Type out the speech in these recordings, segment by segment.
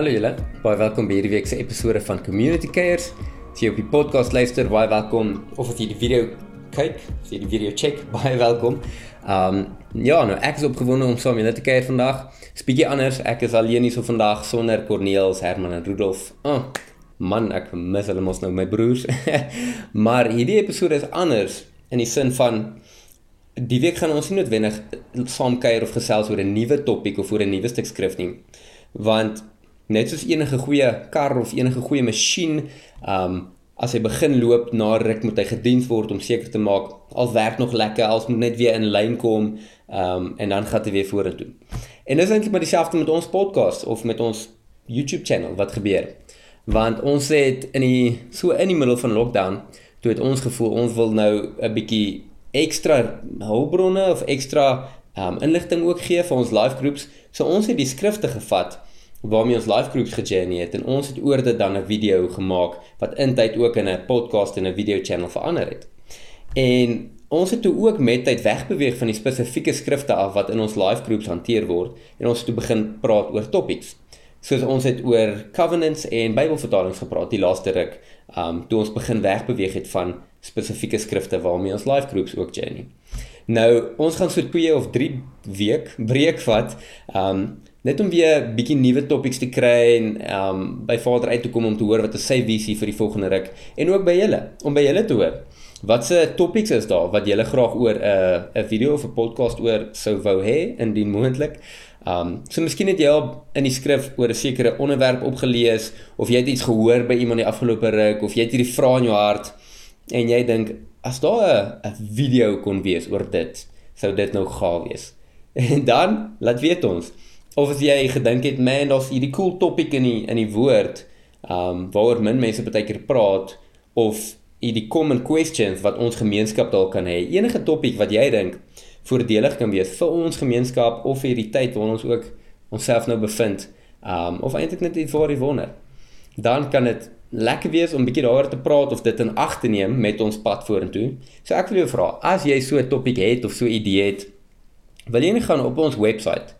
Hallo julle, baie welkom by hierdie week se episode van Community Cares. As jy op die podcast luister, baie welkom of as jy die video kyk, as jy die video check, baie welkom. Um ja, nou ek is opgewonde om saam met julle te kuier vandag. Spiegie anders, ek is alleen hier so vandag sonder Corneels, Herman en Rudolf. Oh, man, ek mis hulle mos nou my broers. maar hierdie episode is anders in die sin van die week gaan ons nie noodwendig saam kuier of gesels oor 'n nuwe topik of oor 'n nuwe stuk skrif nie. Want net soos enige goeie kar of enige goeie masjien, um as hy begin loop na ruk moet hy gediens word om seker te maak al werk nog lekker, als moet net weer in lyn kom, um en dan gaan hy weer vorentoe. En dis eintlik maar dieselfde met ons podcast of met ons YouTube channel wat gebeur. Want ons het in die so in die middel van lockdown, toe het ons gevoel ons wil nou 'n bietjie ekstra hulpbronne of ekstra um inligting ook gee vir ons live groups. So ons het die skrifte gevat waarmee ons live groups gejourney het en ons het oor dit dan 'n video gemaak wat intyd ook in 'n podcast en 'n video channel verander het. En ons het toe ook met tyd wegbeweeg van die spesifieke skrifte af wat in ons live groups hanteer word en ons het toe begin praat oor topics. Soos ons het oor covenants en Bybelvertalings gepraat die laaste ruk, um toe ons begin wegbeweeg het van spesifieke skrifte waarmee ons live groups ook journey. Nou, ons gaan so 2 of 3 week breek vat. Um net om weer bietjie nuwe topics te kry en um by Vader uit te kom om te hoor wat is sy visie vir die volgende ruk en ook by julle om by julle te hoor. Watse topics is daar wat julle graag oor 'n uh, 'n video of 'n podcast oor sou wou hê indien moontlik? Um so miskien het jy al in die skrif oor 'n sekere onderwerp opgelees of jy het iets gehoor by iemand die afgelope ruk of jy het hierdie vraag in jou hart en jy dink as daar 'n 'n video kon wees oor dit, sou dit nou gaaf wees. En dan laat weet ons of as jy gedink het man daar's hierdie cool topic in die in die woord um waaroor min mense baie keer praat of hierdie common questions wat ons gemeenskap dalk kan hê. Enige topic wat jy dink voordelig kan wees vir ons gemeenskap of vir hierdie tyd waarin ons ook onsself nou bevind um of eintlik net iets waar jy wonder. Dan kan dit lekker wees om bietjie daaroor te praat of dit in ag te neem met ons pad vorentoe. So ek wil jou vra as jy so 'n topic het of so 'n idee het wil jy nie gaan op ons webwerf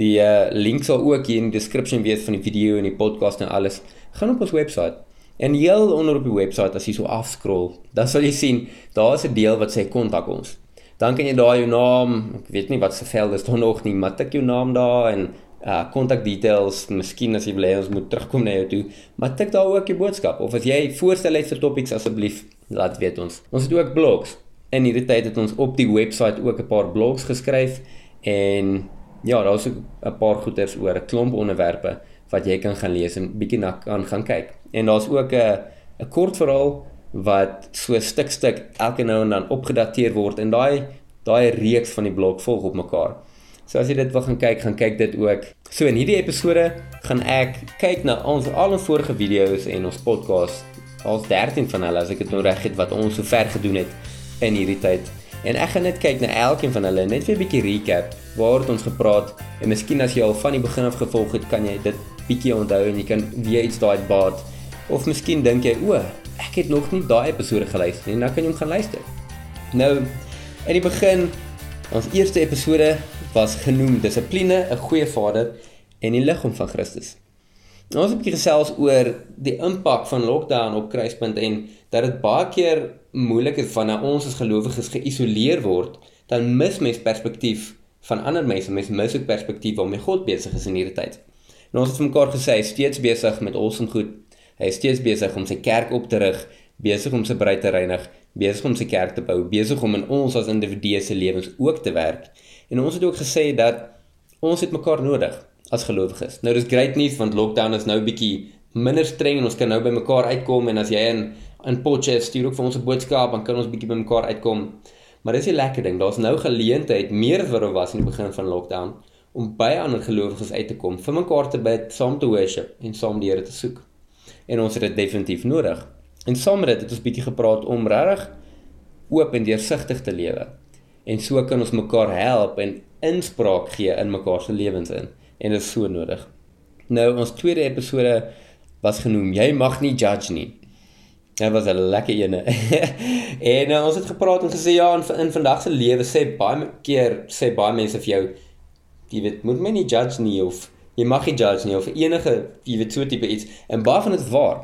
Die uh, link sal ook hier in die description wees van die video en die podcast en alles. Gaan op ons webwerf. En heel onder op die webwerf as jy so afscroll, dan sal jy sien daar is 'n deel wat sê kontak ons. Dan kan jy daar jou naam, ek weet nie wat se veld is daar nog nie, maar tik jou naam daar en uh kontak details, miskien as jy wil hê ons moet terugkom na jou toe, maar tik daar ook jou boodskap of as jy voorstel het vir topics asseblief laat weet ons. Ons het ook blogs. In hierdie tyd het ons op die webwerf ook 'n paar blogs geskryf en ja, daar's 'n paar goeters oor 'n klomp onderwerpe wat jy kan gaan lees en bietjie na kan gaan kyk. En daar's ook 'n 'n kort verhaal wat so stuk stuk elke nou en dan opgedateer word en daai daai reeks van die blok volg op mekaar. So as jy dit wil gaan kyk, gaan kyk dit ook. So in hierdie episode gaan ek kyk na ons al ons vorige video's en ons podcast. Ons 13 van hulle as ek dit nou reg het wat ons sover gedoen het in hierdie tyd. En ek gaan net kyk na elkeen van hulle net vir 'n bietjie recap. Waar het ons gepraat? En miskien as jy al van die begin af gevolg het, kan jy dit bietjie onthou en jy kan weer iets daai baat. Of miskien dink jy, "O, ek het nog nie daai episode geluister nie." Nou kan jy hom gaan luister. Nou, in die begin, ons eerste episode was genoem Dissipline, 'n goeie vader en die liggaam van Christus. Nou ons het 'n bietjie gesels oor die impak van lockdown op kruispunt en dat dit baie keer moeilik is wanneer ons as gelowiges geïsoleer word, dan mis mens perspektief van ander mense, mens mis ook perspektief waarmee God besig is in hierdie tyd. En ons het vir mekaar gesê hy is steeds besig met awesome goed. Hy is steeds besig om sy kerk op te rig, besig om sy bruid te reinig, besig om sy kerk te bou, besig om in ons as individue se lewens ook te werk. En ons het ook gesê dat ons het mekaar nodig as gelowiges. Nou dis great nuus want lockdown is nou bietjie minder streng en ons kan nou by mekaar uitkom en as jy in in Potchefstroom stuur ook vir ons 'n boodskap dan kan ons bietjie by mekaar uitkom. Maar dis 'n lekker ding. Daar's nou geleentheid meer as wat daar was in die begin van lockdown om by ander gelowiges uit te kom, vir mekaar te bid, saam te worship en saam die Here te soek. En ons het dit definitief nodig. En saam met dit het ons bietjie gepraat om regtig oop en deursigtig te lewe. En so kan ons mekaar help en inspraak gee in mekaar se lewens in en dit is so nodig. Nou ons tweede episode was genoem jy mag nie judge nie. Dit was 'n lekker ene. en uh, ons het gepraat en gesê ja in, in vandag se lewe sê baie keer sê baie mense vir jou jy weet moet my nie judge nie of Jy mag nie judge nie of enige jy weet so tipe iets. En baie van dit waar.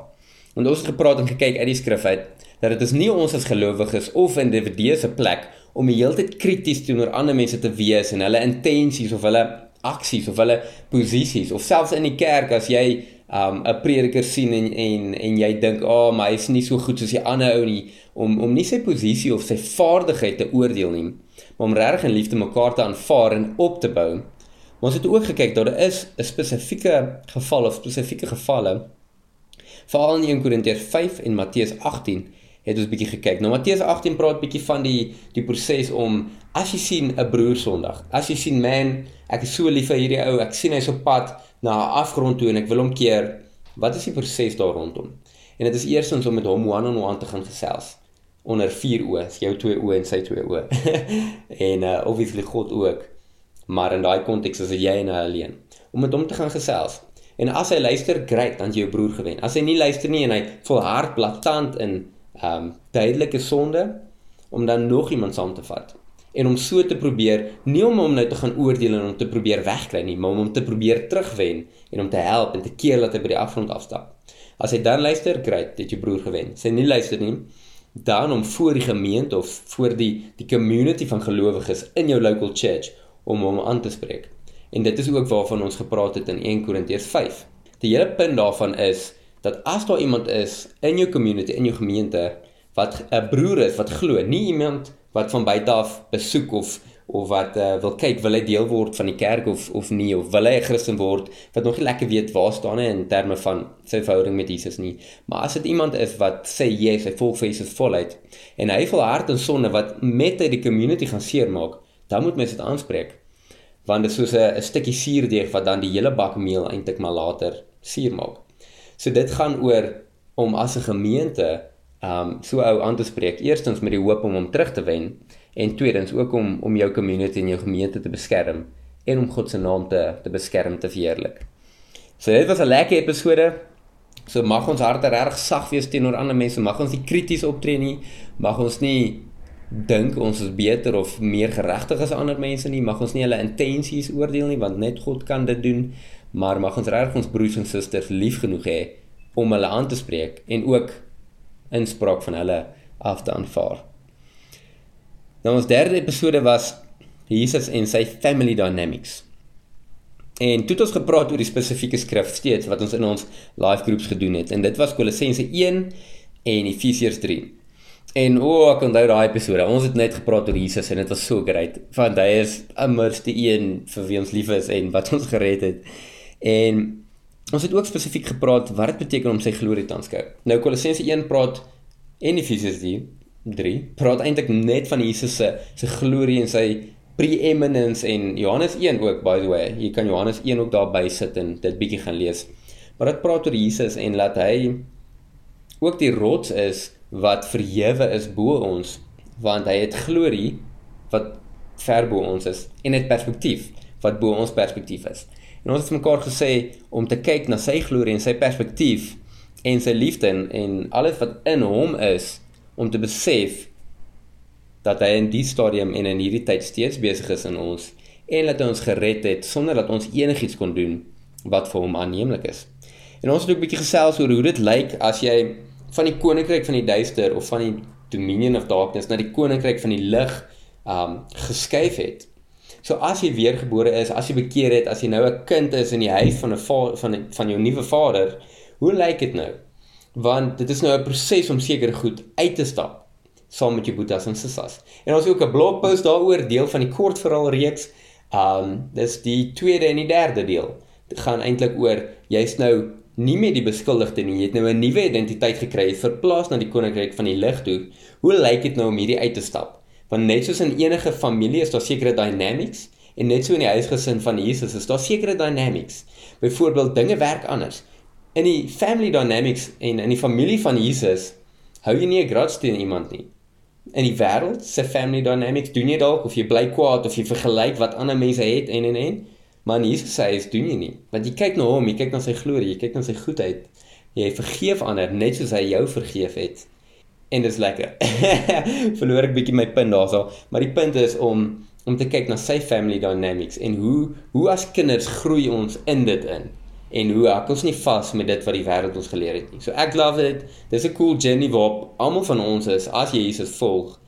Want ons het gepraat en gekyk uit die skrif uit dat dit is nie ons as gelowiges of individue se plek om die hele tyd krities teenoor ander mense te wees en hulle intensies of hulle aksies of hulle posisies of selfs in die kerk as jy um 'n prediker sien en en en jy dink, "Ag, oh, maar hy's nie so goed soos die ander ou nie," om om nie sy posisie of sy vaardigheid te oordeel nie, maar om reg en liefde mekaar te aanvaar en op te bou. Maar ons het ook gekyk dat daar is 'n spesifieke geval of spesifieke gevalle veral in 1 Korintiërs 5 en Matteus 18 het ons bietjie gekyk. Nou Matteus 18 praat bietjie van die die proses om as jy sien 'n broer Sondag, as jy sien man, ek is so lief vir hierdie ou, ek sien hy's op pad na 'n afgrond toe en ek wil hom keer. Wat is die proses daar rondom? En dit is eerstens om met hom one-on-one -on -one te gaan gesels onder vier oë, jou twee oë en sy twee oë. en uh obviously God ook. Maar in daai konteks is dit jy en hy alleen. Om met hom te gaan gesels. En as hy luister, great, dan jy jou broer gewen. As hy nie luister nie en hy volhard blaatant in um duidelike sonde om dan nog iemand saam te vat en om so te probeer nie om hom nou te gaan oordeel en om te probeer wegkry nie maar om hom te probeer terugwen en om te help en te keer dat hy by die afgrond afstap. As hy dan luister, kry dit jou broer gewen. As hy nie luister nie, dan om voor die gemeente of voor die die community van gelowiges in jou local church om hom aan te spreek. En dit is ook waarvan ons gepraat het in 1 Korintiërs 5. Die hele punt daarvan is dat as daar iemand is in jou community, in jou gemeente wat 'n broer is wat glo, nie iemand wat van buite af besoek of of wat uh, wil kyk wil hy deel word van die kerk of of nie of wil hy 'n Christen word wat nog nie lekker weet waar staan hy in terme van sy verhouding met Jesus nie. Maar as dit iemand is wat sê yes, hy volg vir Jesus voluit en hy vol hart en sonde wat met hy die community gaan seermaak, dan moet mens dit aanspreek. Want dit is soos 'n stukkie suurdeeg wat dan die hele bak meel eintlik maar later suur maak. So dit gaan oor om as 'n gemeente um so ou aan te spreek. Eerstens met die hoop om hom terug te wen en tweedens ook om om jou community en jou gemeente te beskerm en om God se naam te te beskerm te verheerlik. So dit was 'n lekker episode. So mag ons harte reg sag wees teenoor ander mense, mag ons nie krities optree nie, mag ons nie dink ons is beter of meer geregtig as ander mense nie, mag ons nie hulle intensies oordeel nie want net God kan dit doen, maar mag ons reg ons broers en susters lief genoeg hê om hulle aan te spreek en ook inspraak van hulle af te aanvaar. Nou ons derde episode was Jesus en sy family dynamics. En toe het ons gepraat oor die spesifieke skrif steeds wat ons in ons live groups gedoen het en dit was Kolossense 1 en Efesiërs 3. En o, oh, ek onthou daai episode. Ons het net gepraat oor Jesus en dit was so great. Want hy is immers die een vir wie ons lief is en wat ons gered het. En Ons het ook spesifiek gepraat wat dit beteken om sy glorie te aanskou. Nou Kolossense 1 praat en Efesiërs 3 praat eintlik net van Jesus se se glorie en sy preeminence en Johannes 1 ook by the way. Jy kan Johannes 1 ook daar by sit en dit bietjie gaan lees. Maar dit praat oor Jesus en laat hy ook die rots is wat verhewe is bo ons want hy het glorie wat ver bo ons is en het perspektief wat bo ons perspektief is. En ons het mekaar gesê om te kyk na sy glorie en sy perspektief en sy liefde en, en alles wat in hom is om te besef dat hy in die stadium en in hierdie tyd steeds besig is in ons en dat hy ons gered het sonder dat ons enigiets kon doen wat vir hom aanneemlik is. En ons het ook 'n bietjie gesels oor hoe dit lyk as jy van die koninkryk van die duister of van die dominion of darkness na die koninkryk van die lig um geskuif het. So as jy weergebore is, as jy bekeer het, as jy nou 'n kind is in die huis van 'n van van jou nuwe vader, hoe lyk dit nou? Want dit is nou 'n proses om seker goed uit te stap saam met jou boetas en sissas. En ons het ook 'n blogpost daaroor deel van die kort verhaal reeks. Um dis die tweede en die derde deel. Dit gaan eintlik oor jy's nou nie meer die beskuldigde nie. Jy het nou 'n nuwe identiteit gekry, verplaas na die koninkryk van die lig toe. Hoe lyk dit nou om hierdie uit te stap? Want net soos in enige familie is daar sekere dynamics en net so in die huisgesin van Jesus is daar sekere dynamics. Byvoorbeeld dinge werk anders. In die family dynamics en in die familie van Jesus hou jy nie 'n grudge teen iemand nie. In die wêreld se family dynamics doen jy dalk of jy bly kwaad of jy vergelyk wat ander mense het en en en maar in Jesus sê is doen jy nie. Want jy kyk na hom, jy kyk na sy glorie, jy kyk na sy goedheid. Jy vergeef ander net soos hy jou vergeef het en dis lekker. Verloor ek bietjie my punt daarso, maar die punt is om om te kyk na sy family dynamics en hoe hoe as kinders groei ons in dit in en hoe hak ons nie vas met dit wat die wêreld ons geleer het nie. So ek love dit. Dis 'n cool journey waar almal van ons is as jy Jesus volg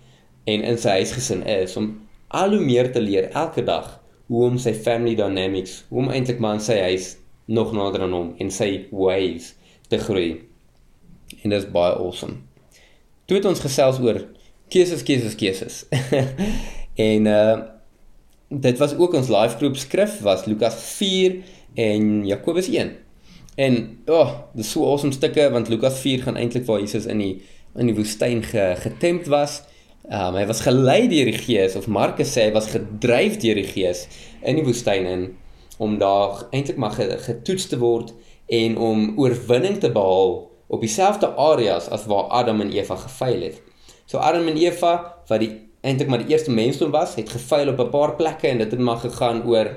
en in sy huisgesin is om al hoe meer te leer elke dag hoe om sy family dynamics, hoe om eintlik maar in sy huis nog nader aan hom en sy ways te groei. En dit is baie awesome. Toe het ons gesels oor keuses, keuses, keuses. en uh dit was ook ons live groep skrif was Lukas 4 en Jakobus 1. En o, oh, dis so awesome stukke want Lukas 4 gaan eintlik waar Jesus in die in die woestyn ge, getempt was. Um hy was gelei deur die Gees of Markus sê hy was gedryf deur die Gees in die woestyn in om daar eintlik maar getoets te word en om oorwinning te behaal op dieselfde areas as waar Adam en Eva gefaal het. So Adam en Eva wat die eintlik maar die eerste mensdom was, het gefaal op 'n paar plekke en dit het maar gegaan oor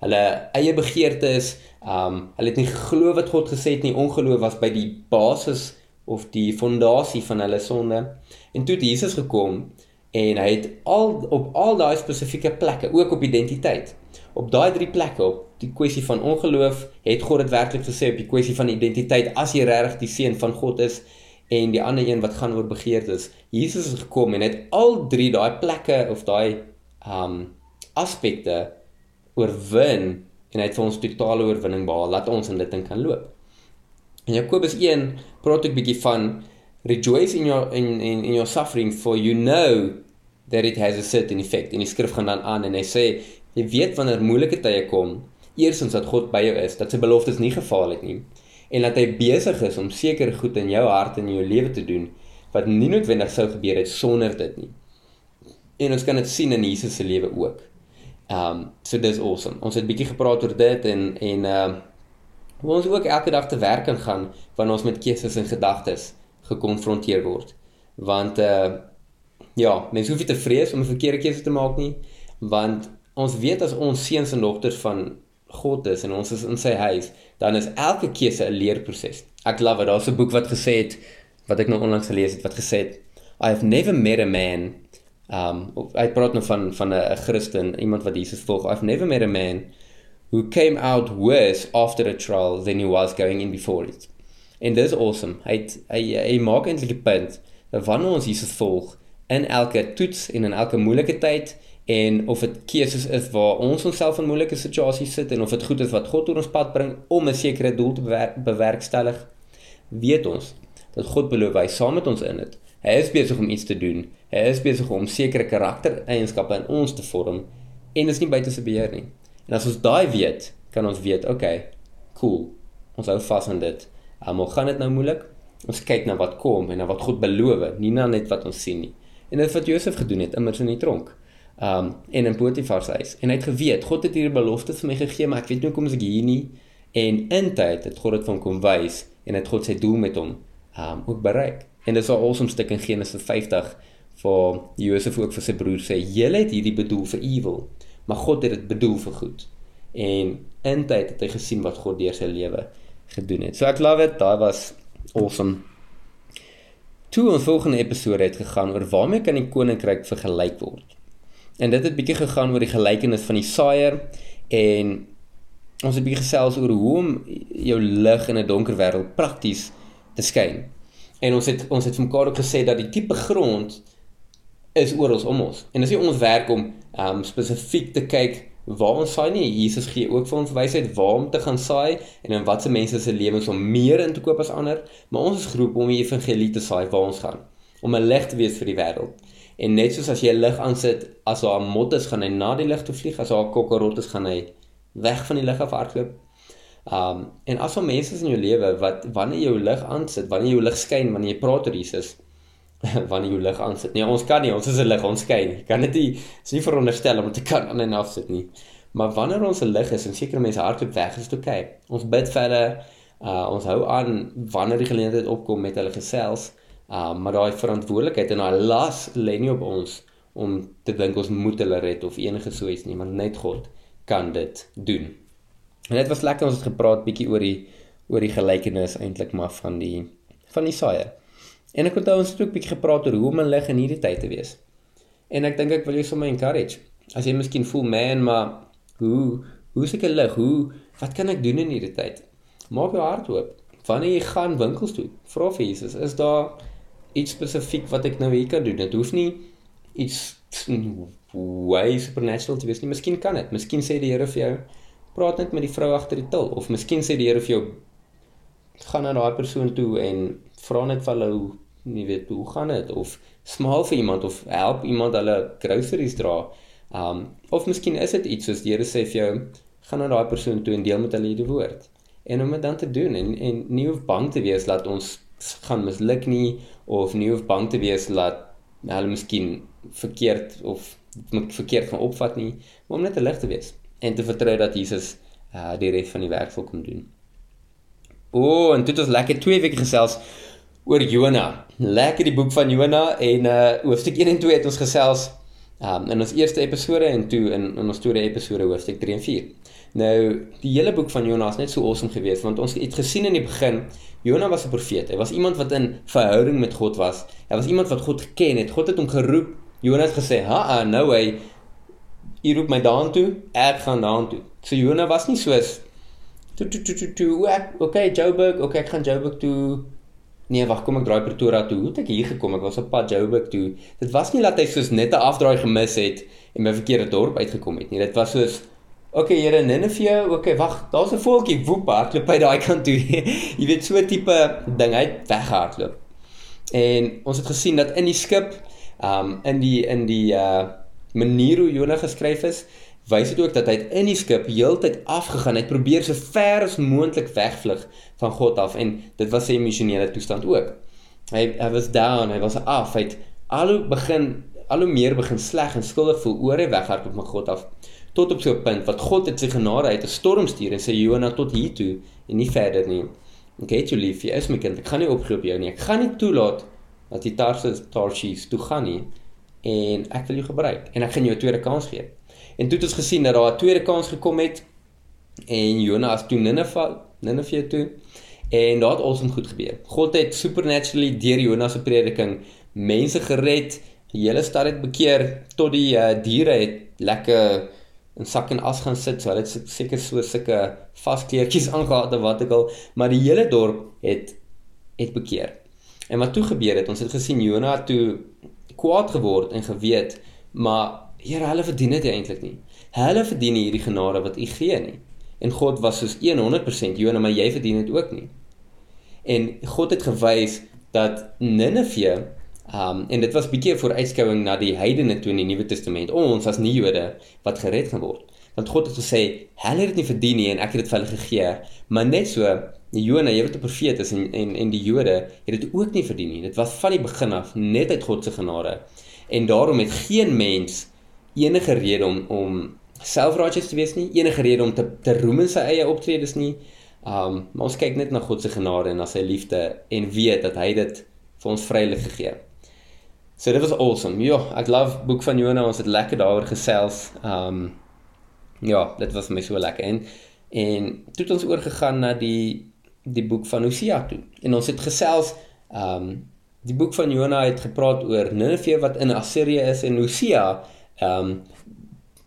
hulle eie begeertes. Um hulle het nie geglo wat God gesê het nie. Ongeloof was by die basis of die fondasie van hulle sonde. En toe het Jesus gekom en hy het al op al daai spesifieke plekke, ook op identiteit. Op daai drie plekke op die kwessie van ongeloof, het God dit werklik gesê op die kwessie van identiteit as jy regtig die seun van God is en die ander een wat gaan oor begeertes. Jesus het gekom en het al drie daai plekke of daai um aspekte oorwin en hy het vir ons totale oorwinning behaal. Laat ons in dit in kan loop. In Jakobus 1 praat ek bietjie van rejoice in your in in in your suffering for you know that it has a certain effect. En die skrif gaan dan aan en hy sê jy weet wanneer moeilike tye kom, eersins dat God by jou is, dat sy beloftes nie gefaal het nie en dat hy besig is om sekere goed in jou hart en in jou lewe te doen wat nie noodwendig sou gebeur het sonder dit nie. En ons kan dit sien in Jesus se lewe ook. Um, so dis awesome. Ons het bietjie gepraat oor dit en en ehm uh, hoe ons ook elke dag te werk kan gaan wanneer ons met keuses en gedagtes gekonfronteer word. Want uh ja, mens hoef nie te vrees om 'n verkeerde keuse te maak nie, want ons weet as ons seuns en dogters van God is en ons is in sy huis, dan is elke keuse 'n leerproses. Ek love dit. Daar's 'n boek wat gesê het wat ek nou onlangs gelees het wat gesê het I have never met a man Um hy praat nou van van 'n Christen, iemand wat Jesus volg. I've never met a man who came out worse after a trial than he was going in before it. And this awesome. Hy het, hy hy maak eintlik 'n punt dat wanneer ons Jesus volg in elke toets en in elke moeilike tyd en of dit keuses is waar ons onsself in moeilike situasies sit en of dit goed is wat God oor ons pad bring om 'n sekere doel te bewerk, bewerkstellig, weet ons dat God beloof hy saam met ons in dit. Hy is besig om iets te doen. Hy is besig om sekere karaktereienskappe in ons te vorm en dit is nie buite sy beheer nie. En as ons daai weet, kan ons weet, okay, cool. Ons hou vas aan dit. Um, al gaan dit nou moeilik, ons kyk na wat kom en na wat God beloof, nie na net wat ons sien nie. En dit wat Josef gedoen het, immers in die tronk. Um en in Potifar se huis. En hy het geweet, God het hierdie belofte vir my gegee, maar ek weet nie hoekom ek hier nie. En in tyd het God dit van kom wys en het God sy doel met hom um ook bereik. En dis 'n awesome stuk in Genesis 50 waar Josef ook vir sy broer sê: "Julle het hierdie bedoel vir evil, maar God het dit bedoel vir goed." En in tyd het hy gesien wat God deur sy lewe gedoen het. So ek love it. Daai was awesome. Toe ons volgende episode het gegaan oor waarmee kan die koninkryk vergelyk word. En dit het bietjie gegaan oor die gelykenis van die saaier en ons het bietjie gesels oor hoe om jou lig in 'n donker wêreld prakties te skyn. En ons het ons het vir mekaar ook gesê dat die tipe grond is oral om ons. En dis nie ons werk om um spesifiek te kyk waar ons saai nie. Jesus gee ook vir ons wysheid waar om te gaan saai en in watse mense se lewens om meer in te koop as ander, maar ons is geroep om die evangelie te saai waar ons gaan, om 'n lig te wees vir die wêreld. En net soos as jy lig aansit, as daar 'n mot is, gaan hy na die lig toe vlieg, as daar 'n kokkerot is, gaan hy weg van die lig af hardloop. Um en as al mense in jou lewe wat wanneer jou lig aansit, wanneer jou lig skyn, wanneer jy praat oor Jesus, wanneer jou lig aansit. Nee, ons kan nie, ons is 'n lig, ons skyn. Kan dit nie is nie veronderstel om te kan aan en af sit nie. Maar wanneer ons 'n lig is en sekere mense hardloop weg, is dit oké. Okay. Ons bid verder. Uh ons hou aan wanneer die geleentheid opkom met hulle gesels. Uh maar daai verantwoordelikheid en daai las lê nie op ons om te dink ons moet hulle red of enige so iets nie, maar net God kan dit doen. En dit was lekker ons het gepraat bietjie oor die oor die gelykenis eintlik maar van die van die saaier. En ek onthou ons het ook bietjie gepraat oor hoe om 'n lig in hierdie tyd te wees. En ek dink ek wil jou sommer encourage. as jy miskien voel man, maar hoe hoe se ek lig? Hoe wat kan ek doen in hierdie tyd? Maak jou hart oop. Wanneer jy gaan winkels toe, vra vir Jesus, is daar iets spesifiek wat ek nou hier kan doen? Dit hoef nie iets way supernatural te wees nie. Miskien kan dit. Miskien sê die Here vir jou, praat net met die vrou agter die til of miskien sê die Here vir jou gaan na daai persoon toe en vra net vir hulle hoe nie weet hoe gaan dit of smaal vir iemand of help iemand hulle groceries dra. Um of miskien is dit iets soos die Here sê vir jou gaan na daai persoon toe en deel met hulle die woord. En om dit dan te doen en en nie hoef bang te wees dat ons gaan misluk nie of nie hoef bang te wees dat hulle miskien verkeerd of verkeerd gaan opvat nie, maar om net 'n lig te wees en te vertrou dat Jesus uh die res van die werk vir kom doen. O, oh, en dit was lekker twee weke gesels oor Jona. Lekker die boek van Jona en uh hoofstuk 1 en 2 het ons gesels um in ons eerste episode en toe in in ons tweede episode hoofstuk 3 en 4. Nou, die hele boek van Jona is net so awesome geweest want ons het gesien in die begin Jona was 'n profeet. Hy was iemand wat in verhouding met God was. Hy was iemand wat God geken het. God het hom geroep. Jona het gesê, "Ha, nou hy hy roep my daartoe, ek gaan daartoe." So Jona was nie soos toe toe toe toe toe ek okay Joburg, okay ek gaan Joburg toe. Nee, wag, kom ek draai Pretoria toe. Hoe het ek hier gekom? Ek was op pad Joburg toe. Dit was nie dat hy soos net 'n afdraai gemis het en by verkeerde dorp uitgekom het nie. Dit was soos Okay, Here, Nineveh, okay, wag, daar's 'n voeltjie woep hardloop by daai kant toe. jy weet so tipe ding uit weghardloop. En ons het gesien dat in die skip, um in die in die uh manier hoe Jonah geskryf is, wys dit ook dat hy in die skip heeltyd afgegaan het, probeer so ver as moontlik wegvlug van God af en dit was sy emosionele toestand ook. Hy hy was down, hy was af, hy het al hoe begin al hoe meer begin sleg en skuldig voel oor hy weghardloop van God af tot op so 'n punt wat God het sy genade uit 'n storm stuur en sê Jona tot hier toe en nie verder nie. Ek het jou lief, jy is my kind. Ek gaan nie opgee op jou nie. Ek gaan nie toelaat dat die Tarsus Tarshish toe gaan nie en ek wil jou gebruik en ek gaan jou 'n tweede kans gee. En toe het ons gesien dat daar 'n tweede kans gekom het en Jona as toe Nineve Nineve toe en daar het awesome goed gebeur. God het supernaturally deur Jona se prediking mense gered. Die hele stad het bekeer tot die uh, diere het lekker in sak en as gaan sit. So hulle het seker so sulke vaskleertjies aangetree of wat ek al, maar die hele dorp het het bekeer. En wat toe gebeur het, ons het gesien Jona toe kwaad geword en geweet, maar Here, hulle verdien dit eintlik nie. Hulle verdien nie hierdie genade wat U gee nie. En God was soos 100% Jona, maar jy verdien dit ook nie. En God het gewys dat Nineve Um en dit was bietjie 'n vooruitskouing na die heidene toe in die Nuwe Testament. Ons as nie Jode wat gered gaan word. Want God het gesê, hulle het dit nie verdien nie en ek het dit vir hulle gegee. Maar net so, Jona, jy wat 'n profeet is en en en die Jode het dit ook nie verdien nie. Dit was van die begin af net uit God se genade. En daarom het geen mens enige rede om om self-righteous te wees nie, enige rede om te te roem in sy eie optredes nie. Um maar ons kyk net na God se genade en na sy liefde en weet dat hy dit vir ons vrylik gegee het. So dit was awesome. Ja, ek love boek van Jona. Ons het lekker daaroor gesels. Um ja, dit was my so lekker en en toe het ons oorgegaan na die die boek van Hosea toe. En ons het gesels um die boek van Jona het gepraat oor Nineve wat in Assirië is en Hosea um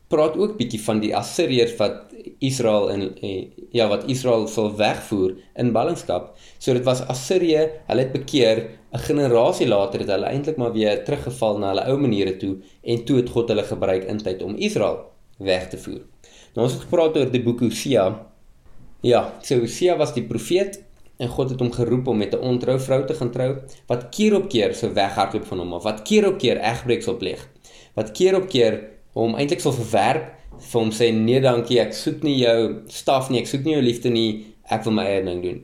praat ook bietjie van die Assiriërs wat Israel en, en ja wat Israel sal wegvoer in ballingskap. So dit was Assirië, hulle het bekeer, 'n generasie later het hulle eintlik maar weer teruggeval na hulle ou maniere toe en toe het God hulle gebruik in tyd om Israel weg te voer. Nou ons het gepraat oor die boek Hosea. Ja, so Hosea was die profeet en God het hom geroep om met 'n ontrou vrou te gaan trou wat keer op keer so weghardloop van hom of wat keer op keer egbreek sal pleeg. Wat keer op keer hom eintlik sal verwerp vir hom sê nee dankie ek soek nie jou staf nie ek soek nie jou liefde nie ek wil my eie ding doen.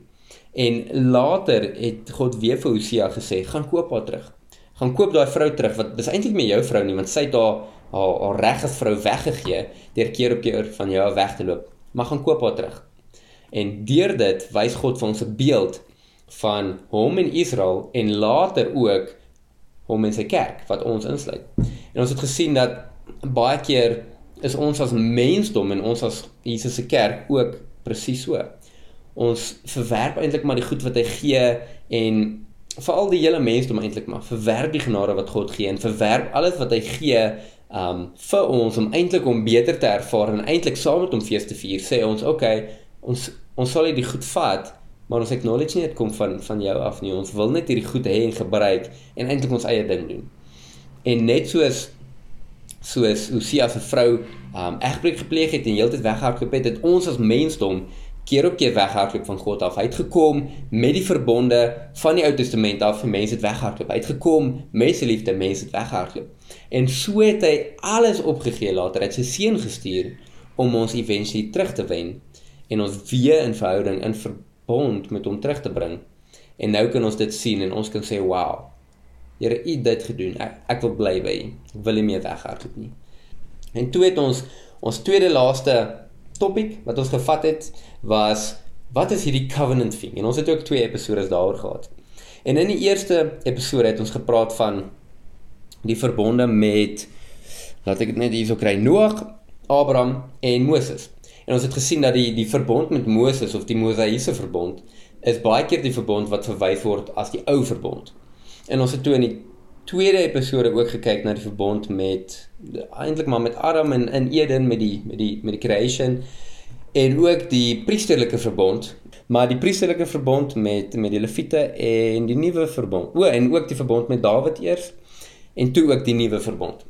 En later het God weer vir Hosea gesê gaan koop haar terug. Gaan koop daai vrou terug wat dis eintlik nie jou vrou nie want sy het haar haar, haar reg as vrou weggegee deur keer op keer van jou weg te loop. Maar gaan koop haar terug. En deur dit wys God vir ons 'n beeld van hom en Israel en later ook hom en sy kerk wat ons insluit. En ons het gesien dat baie keer is ons as mensdom en ons as Jesus se kerk ook presies so. Ons verwerp eintlik maar die goed wat hy gee en veral die hele mensdom eintlik maar verwerp die genade wat God gee en verwerp alles wat hy gee um vir ons om eintlik om beter te ervaar en eintlik saam met hom fees te vier, sê ons, "Oké, okay, ons ons sal hierdie goed vat, maar ons acknowledge nie dit kom van van jou af nie. Ons wil net hierdie goed hê en gebruik en eintlik ons eie ding doen." En net soos soos Hosea se vrou um egbreek gepleeg het en heeltyd weghardloop het, het ons as mensdom keer op keer weghardloop van God af. Hy het gekom met die verbonde van die Ou Testament af vir mense het weghardloop. Hy het gekom met sy liefde mense het weghardloop. En so het hy alles opgegee later. Hy het sy seun gestuur om ons eventually terug te wen en ons weer in verhouding in verbond met hom terug te bring. En nou kan ons dit sien en ons kan sê, "Wow. Here, U het dit gedoen. Ek, ek wil bly by U. Ek wil nie meer weghardloop nie." En toe het ons ons tweede laaste topic wat ons gevat het was wat is hierdie covenant thing? En ons het ook twee episode daaroor gehad. En in die eerste episode het ons gepraat van die verbonde met laat ek dit net hierso kry Noag, Abraham en Moses. En ons het gesien dat die die verbond met Moses of die Mosaïese verbond is baie keer die verbond wat verwys word as die ou verbond. En ons het toe in die tweede episode ook gekyk na die verbond met eintlik maar met Adam en in Eden met die met die met die creation en ook die priesterlike verbond maar die priesterlike verbond met met die leviete en die nuwe verbond o en ook die verbond met Dawid eers en toe ook die nuwe verbond.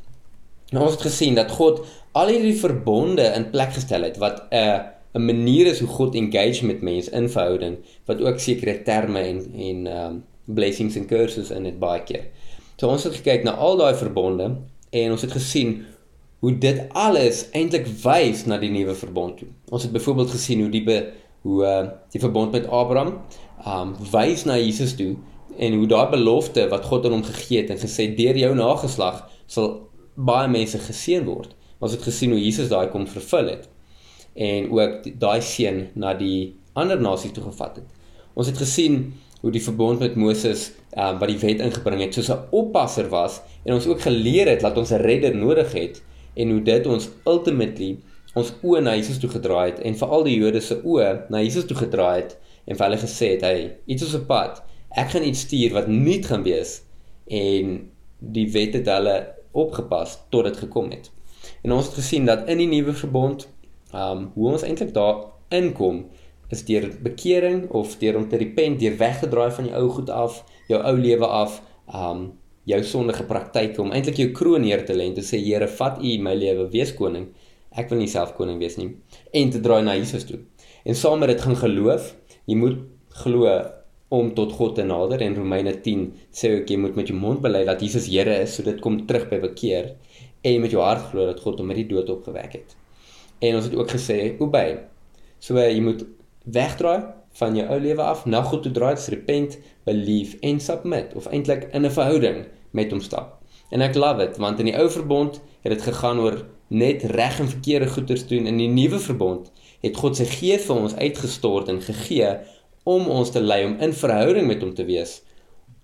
Nou ons het gesien dat God al hierdie verbonde in plek gestel het wat 'n uh, 'n manier is hoe God engage met mense in verhouding wat ook sekere terme en en um blessings and curses in dit baie keer. So ons het gekyk na al daai verbonde en ons het gesien hoe dit alles eintlik wys na die nuwe verbond toe. Ons het byvoorbeeld gesien hoe die be, hoe uh, die verbond met Abraham um wys na Jesus toe en hoe daai belofte wat God aan hom gegee het en gesê deur jou nageslag sal baie mense geseën word. Ons het gesien hoe Jesus daai kom vervul het en ook daai seën na die ander nasies toe gevat het. Ons het gesien hoe die verbond met Moses um, wat die wet ingebring het soos 'n oppasser was en ons ook geleer het dat ons 'n redder nodig het en hoe dit ons ultimately ons oë na Jesus toe gedraai het en veral die Jode se oë na Jesus toe gedraai het en vir hulle gesê het hy iets op 'n pad ek gaan iets stuur wat nuut gaan wees en die wet het hulle opgepas tot dit gekom het. En ons het gesien dat in die nuwe verbond, um, hoe ons eintlik daar inkom is deur bekering of deur om te repent, deur weggedraai van jou ou goed af, jou ou lewe af, um, jou sondige praktyke om eintlik jou kroon neer te lê en te sê Here, vat U my lewe, wees koning. Ek wil nie self koning wees nie en te draai na Jesus toe. En saam met dit gaan geloof, jy moet glo om tot God te nader en Romeine 10 sê ook jy moet met jou mond bely dat Jesus Here is, so dit kom terug by bekeer en met jou hart glo dat God hom uit die dood opgewek het. En ons het ook gesê, obey. So jy moet wegdraai van jou ou lewe af, na God toe draai, repent, believe en submit of eintlik in 'n verhouding met hom stap. En ek love dit want in die ou verbond het dit gegaan oor net reg en verkeerde goeders doen. In die nuwe verbond het God sy gees vir ons uitgestort en gegee om ons te lei om in verhouding met hom te wees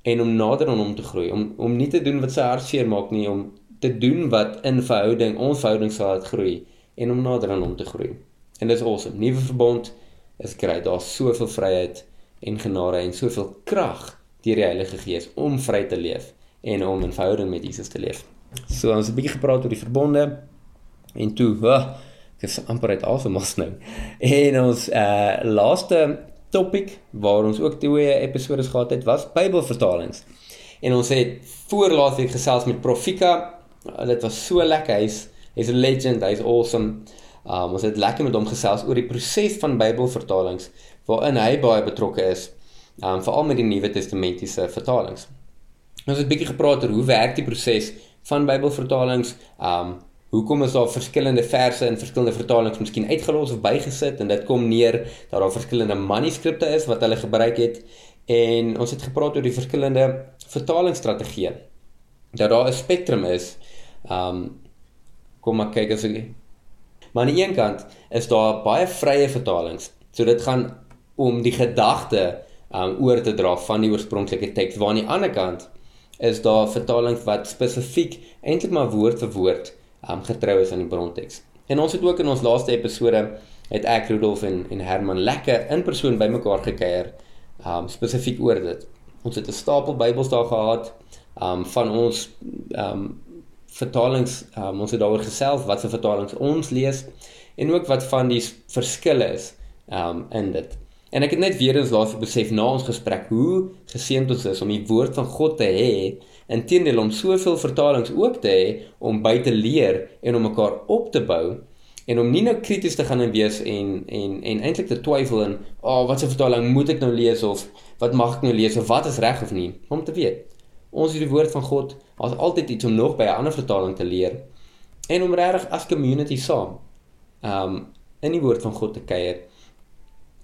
en om nader aan hom te groei om om nie te doen wat sy hart seer maak nie om te doen wat in verhouding ons verhouding sal laat groei en om nader aan hom te groei en dis awesome nuwe verbond is grait daar's soveel vryheid en genade en soveel krag deur die Heilige Gees om vry te leef en om in verhouding met Jesus te leef so ons het 'n bietjie gepraat oor die verbonde en toe oh, ek is amper uit asem as nou en ons uh laaste topic waar ons ook twee episode gehad het was Bybelvertalings. En ons het voorlaas week gesels met Profika. Dit was so lekker. Hy's hy's 'n legend, hy's awesome. Um ons het lekker met hom gesels oor die proses van Bybelvertalings waarin hy baie betrokke is. Um veral met die Nuwe Testamentiese vertalings. Ons het 'n bietjie gepraat oor hoe werk die proses van Bybelvertalings. Um hoekom is daar verskillende verse in verskillende vertalings miskien uitgelos of bygesit en dit kom neer dat daar verskillende manuskripte is wat hulle gebruik het en ons het gepraat oor die verskillende vertalingsstrategieë dat daar 'n spektrum is um kom maar kyk as ek maar aan die een kant is daar baie vrye vertalings so dit gaan om die gedagte um oor te dra van die oorspronklike teks waar aan die ander kant is daar vertalings wat spesifiek eintlik maar woord vir woord um, getrou is aan die bronteks. En ons het ook in ons laaste episode het ek Rudolf en en Herman lekker in persoon bymekaar gekuier um spesifiek oor dit. Ons het 'n stapel Bybels daar gehad um van ons um vertalings um, ons het daaroor gesels wat se vertalings ons lees en ook wat van die verskille is um in dit. En ek het net weer eens laas besef na ons gesprek hoe geseënd ons is om die woord van God te hê en teenoor om soveel vertalings ook te hê om by te leer en om mekaar op te bou en om nie nou krities te gaan en wees en en en eintlik te twyfel in, "Ag, oh, wat se vertaling moet ek nou lees of wat mag ek nou lees of wat is reg of nie?" Om te weet. Ons het die woord van God, ons altyd iets om nog by 'n ander vertaling te leer en om regtig as community saam um in die woord van God te kuier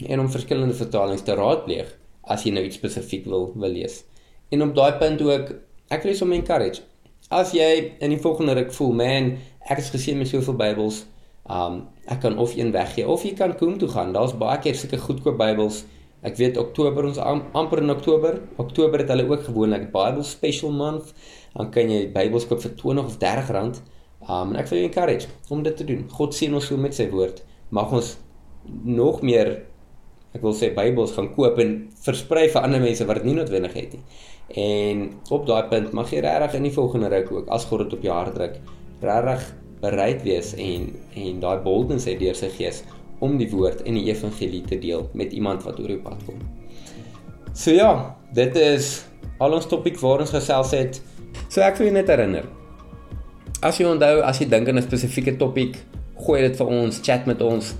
en om verskillende vertalings te raadpleeg as jy nou iets spesifiek wil wil lees. En op daai punt ook, ek wil hom encourage. As jy in die volgende ruk voel, man, ek is geseën met soveel Bybels, Um ek kan of een weggee of jy kan Koem toe gaan. Daar's baie keer sulke goedkoop Bybels. Ek weet Oktober ons am, amper in Oktober. Oktober het hulle ook gewoonlik Bible Special Month. Dan kan jy Bybels koop vir 20 of 30 rand. Um en ek wil jou encourage om dit te doen. God seën ons so met sy woord. Mag ons nog meer ek wil sê Bybels gaan koop en versprei vir ander mense wat dit nie noodwendig het nie. En op daai punt mag jy regtig in die volgende ruk ook as God dit op jou hart druk, regtig bereid wees en en daai boldness hê deur sy gees om die woord en die evangelie te deel met iemand wat oor jou pad kom. So ja, dit is al ons topik waar ons gesels het. So ek wil jou net herinner. As jy onthou, as jy dink aan 'n spesifieke topik, gooi dit vir ons, chat met ons.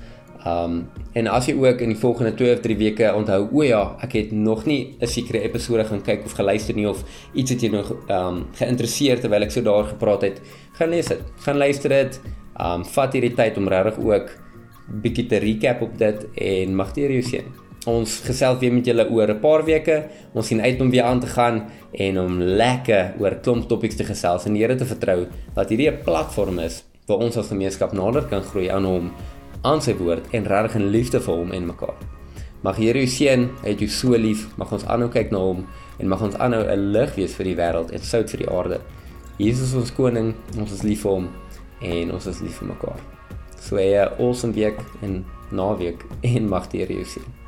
Um en as jy ook in die volgende 2 of 3 weke onthou, o ja, ek het nog nie 'n sekere episode gaan kyk of geluister nie of iets het jy nog um geïnteresseerd terwyl ek so daar gepraat het, gaan lees dit. Gaan luister dit. Um vat hierdie tyd om regtig ook bietjie te recap op dit en mag die Here jou seën. Ons gesels weer met julle oor 'n paar weke. Ons sien uit om weer aan te gaan en om lekker oor klomp topics te gesels en die Here te vertrou dat hierdie 'n platform is waar ons as gemeenskap nader kan groei aan hom aan sy woord en regtig in liefde vir hom en mekaar. Mag Here jou seën, hy het jou so lief. Mag ons aanhou kyk na hom en mag ons aanhou 'n lig wees vir die wêreld en sout vir die aarde. Jesus ons koning, ons is lief vir hom en ons is lief vir mekaar. So 'n awesome week en naweek en mag die Here jou seën.